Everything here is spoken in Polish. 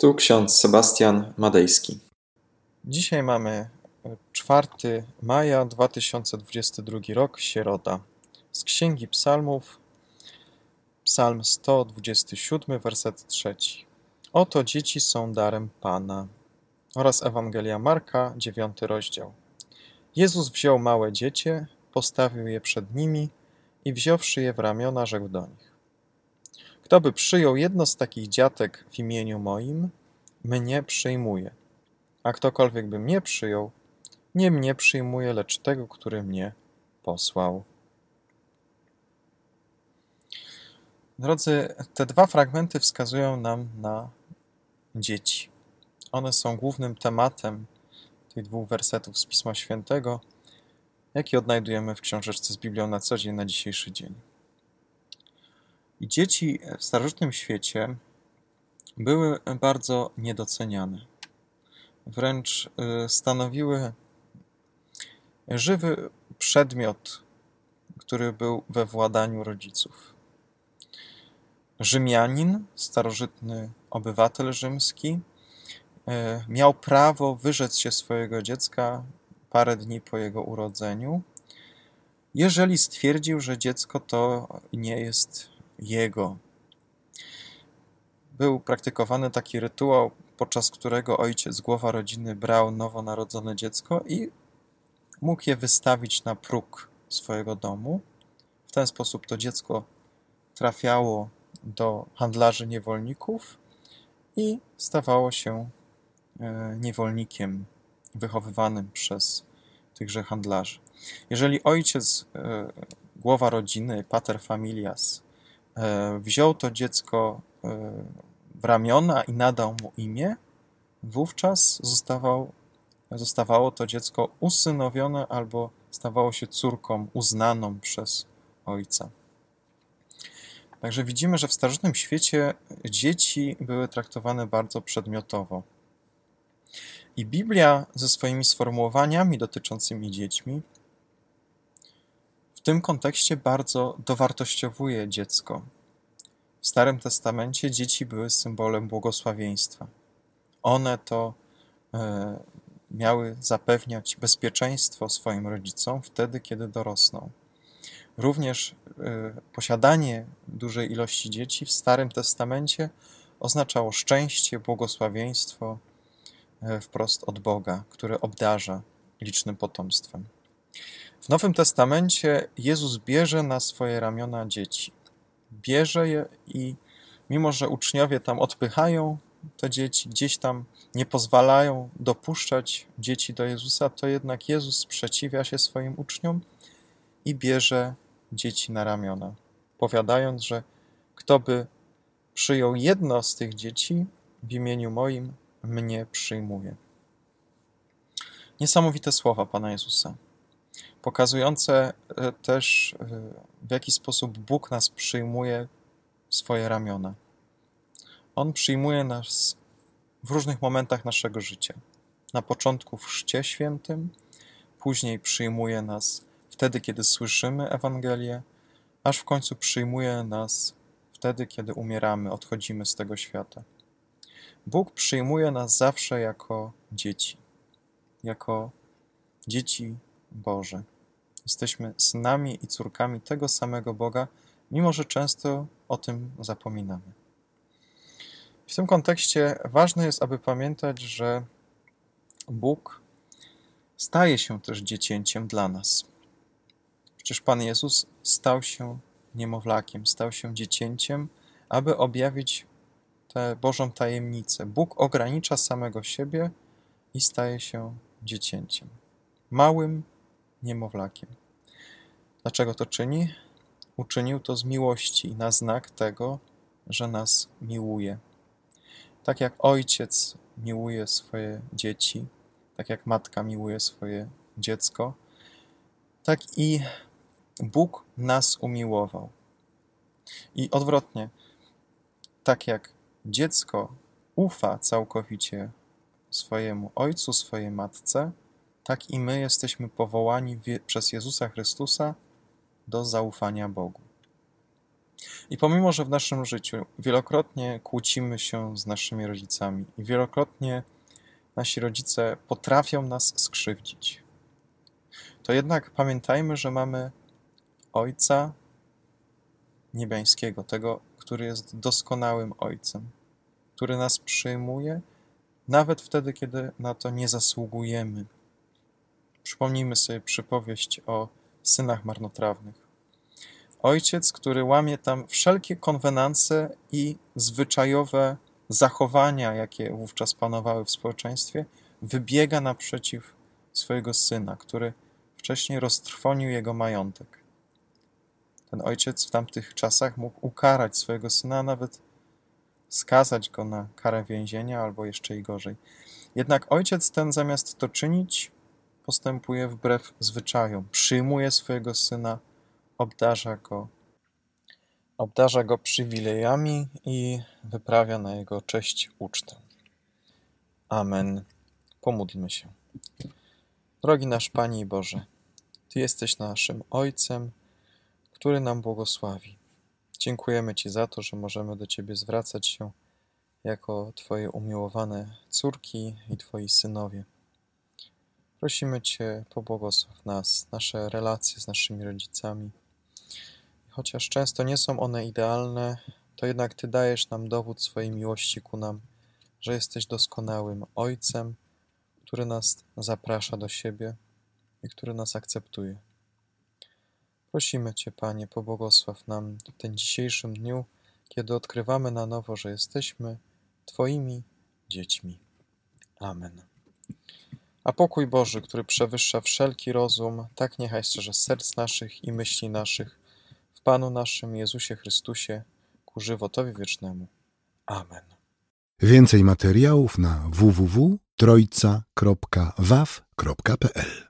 Tu ksiądz Sebastian Madejski. Dzisiaj mamy 4 maja 2022 rok, sierota. Z Księgi Psalmów, Psalm 127, werset 3. Oto dzieci są darem Pana. Oraz Ewangelia Marka, 9 rozdział. Jezus wziął małe dziecię, postawił je przed nimi i wziąwszy je w ramiona, rzekł do nich. Kto by przyjął jedno z takich dziatek w imieniu moim, mnie przyjmuje. A ktokolwiek by mnie przyjął, nie mnie przyjmuje, lecz tego, który mnie posłał. Drodzy, te dwa fragmenty wskazują nam na dzieci. One są głównym tematem tych dwóch wersetów z Pisma Świętego, jaki odnajdujemy w książeczce z Biblią na co dzień, na dzisiejszy dzień. I dzieci w starożytnym świecie były bardzo niedoceniane. Wręcz y, stanowiły żywy przedmiot, który był we władaniu rodziców. Rzymianin, starożytny obywatel rzymski, y, miał prawo wyrzec się swojego dziecka parę dni po jego urodzeniu, jeżeli stwierdził, że dziecko to nie jest jego. Był praktykowany taki rytuał, podczas którego ojciec, głowa rodziny, brał nowonarodzone dziecko i mógł je wystawić na próg swojego domu. W ten sposób to dziecko trafiało do handlarzy niewolników i stawało się e, niewolnikiem wychowywanym przez tychże handlarzy. Jeżeli ojciec, e, głowa rodziny, pater familias, wziął to dziecko e, w ramiona i nadał mu imię, wówczas zostawał, zostawało to dziecko usynowione albo stawało się córką uznaną przez ojca. Także widzimy, że w starożytnym świecie dzieci były traktowane bardzo przedmiotowo. I Biblia ze swoimi sformułowaniami dotyczącymi dziećmi w tym kontekście bardzo dowartościowuje dziecko. W Starym Testamencie dzieci były symbolem błogosławieństwa. One to e, miały zapewniać bezpieczeństwo swoim rodzicom wtedy, kiedy dorosną. Również e, posiadanie dużej ilości dzieci w Starym Testamencie oznaczało szczęście, błogosławieństwo e, wprost od Boga, który obdarza licznym potomstwem. W Nowym Testamencie Jezus bierze na swoje ramiona dzieci. Bierze je i mimo, że uczniowie tam odpychają te dzieci, gdzieś tam nie pozwalają dopuszczać dzieci do Jezusa, to jednak Jezus sprzeciwia się swoim uczniom i bierze dzieci na ramiona, powiadając, że kto by przyjął jedno z tych dzieci w imieniu moim, mnie przyjmuje. Niesamowite słowa Pana Jezusa pokazujące e, też, e, w jaki sposób Bóg nas przyjmuje w swoje ramiona. On przyjmuje nas w różnych momentach naszego życia. Na początku w Chrzcie Świętym, później przyjmuje nas wtedy, kiedy słyszymy Ewangelię, aż w końcu przyjmuje nas wtedy, kiedy umieramy, odchodzimy z tego świata. Bóg przyjmuje nas zawsze jako dzieci, jako dzieci Boże. Jesteśmy synami i córkami tego samego Boga, mimo że często o tym zapominamy. W tym kontekście ważne jest, aby pamiętać, że Bóg staje się też dziecięciem dla nas. Przecież Pan Jezus stał się niemowlakiem, stał się dziecięciem, aby objawić tę Bożą tajemnicę. Bóg ogranicza samego siebie i staje się dziecięciem. Małym, niemowlakiem. Dlaczego to czyni? Uczynił to z miłości na znak tego, że nas miłuje. Tak jak ojciec miłuje swoje dzieci, tak jak matka miłuje swoje dziecko, tak i Bóg nas umiłował. I odwrotnie, tak jak dziecko ufa całkowicie swojemu ojcu, swojej matce, tak i my jesteśmy powołani przez Jezusa Chrystusa do zaufania Bogu. I pomimo, że w naszym życiu wielokrotnie kłócimy się z naszymi rodzicami i wielokrotnie nasi rodzice potrafią nas skrzywdzić, to jednak pamiętajmy, że mamy Ojca Niebiańskiego, tego, który jest doskonałym Ojcem, który nas przyjmuje nawet wtedy, kiedy na to nie zasługujemy. Przypomnijmy sobie przypowieść o synach marnotrawnych. Ojciec, który łamie tam wszelkie konwenanse i zwyczajowe zachowania, jakie wówczas panowały w społeczeństwie, wybiega naprzeciw swojego syna, który wcześniej roztrwonił jego majątek. Ten ojciec w tamtych czasach mógł ukarać swojego syna, nawet skazać go na karę więzienia albo jeszcze i gorzej. Jednak ojciec ten zamiast to czynić, postępuje wbrew zwyczajom. Przyjmuje swojego syna, obdarza go, obdarza go przywilejami i wyprawia na jego cześć ucztę. Amen. Pomódlmy się. Drogi nasz Panie Boże, Ty jesteś naszym Ojcem, który nam błogosławi. Dziękujemy Ci za to, że możemy do Ciebie zwracać się jako Twoje umiłowane córki i Twoi synowie. Prosimy Cię, pobłogosław nas, nasze relacje z naszymi rodzicami. Chociaż często nie są one idealne, to jednak Ty dajesz nam dowód swojej miłości ku nam, że jesteś doskonałym Ojcem, który nas zaprasza do siebie i który nas akceptuje. Prosimy Cię, Panie, pobłogosław nam w tym dzisiejszym dniu, kiedy odkrywamy na nowo, że jesteśmy Twoimi dziećmi. Amen. A pokój Boży, który przewyższa wszelki rozum, tak niechaj strzeże serc naszych i myśli naszych w Panu naszym Jezusie Chrystusie ku żywotowi wiecznemu. Amen. Więcej materiałów na www.trojca.waw.pl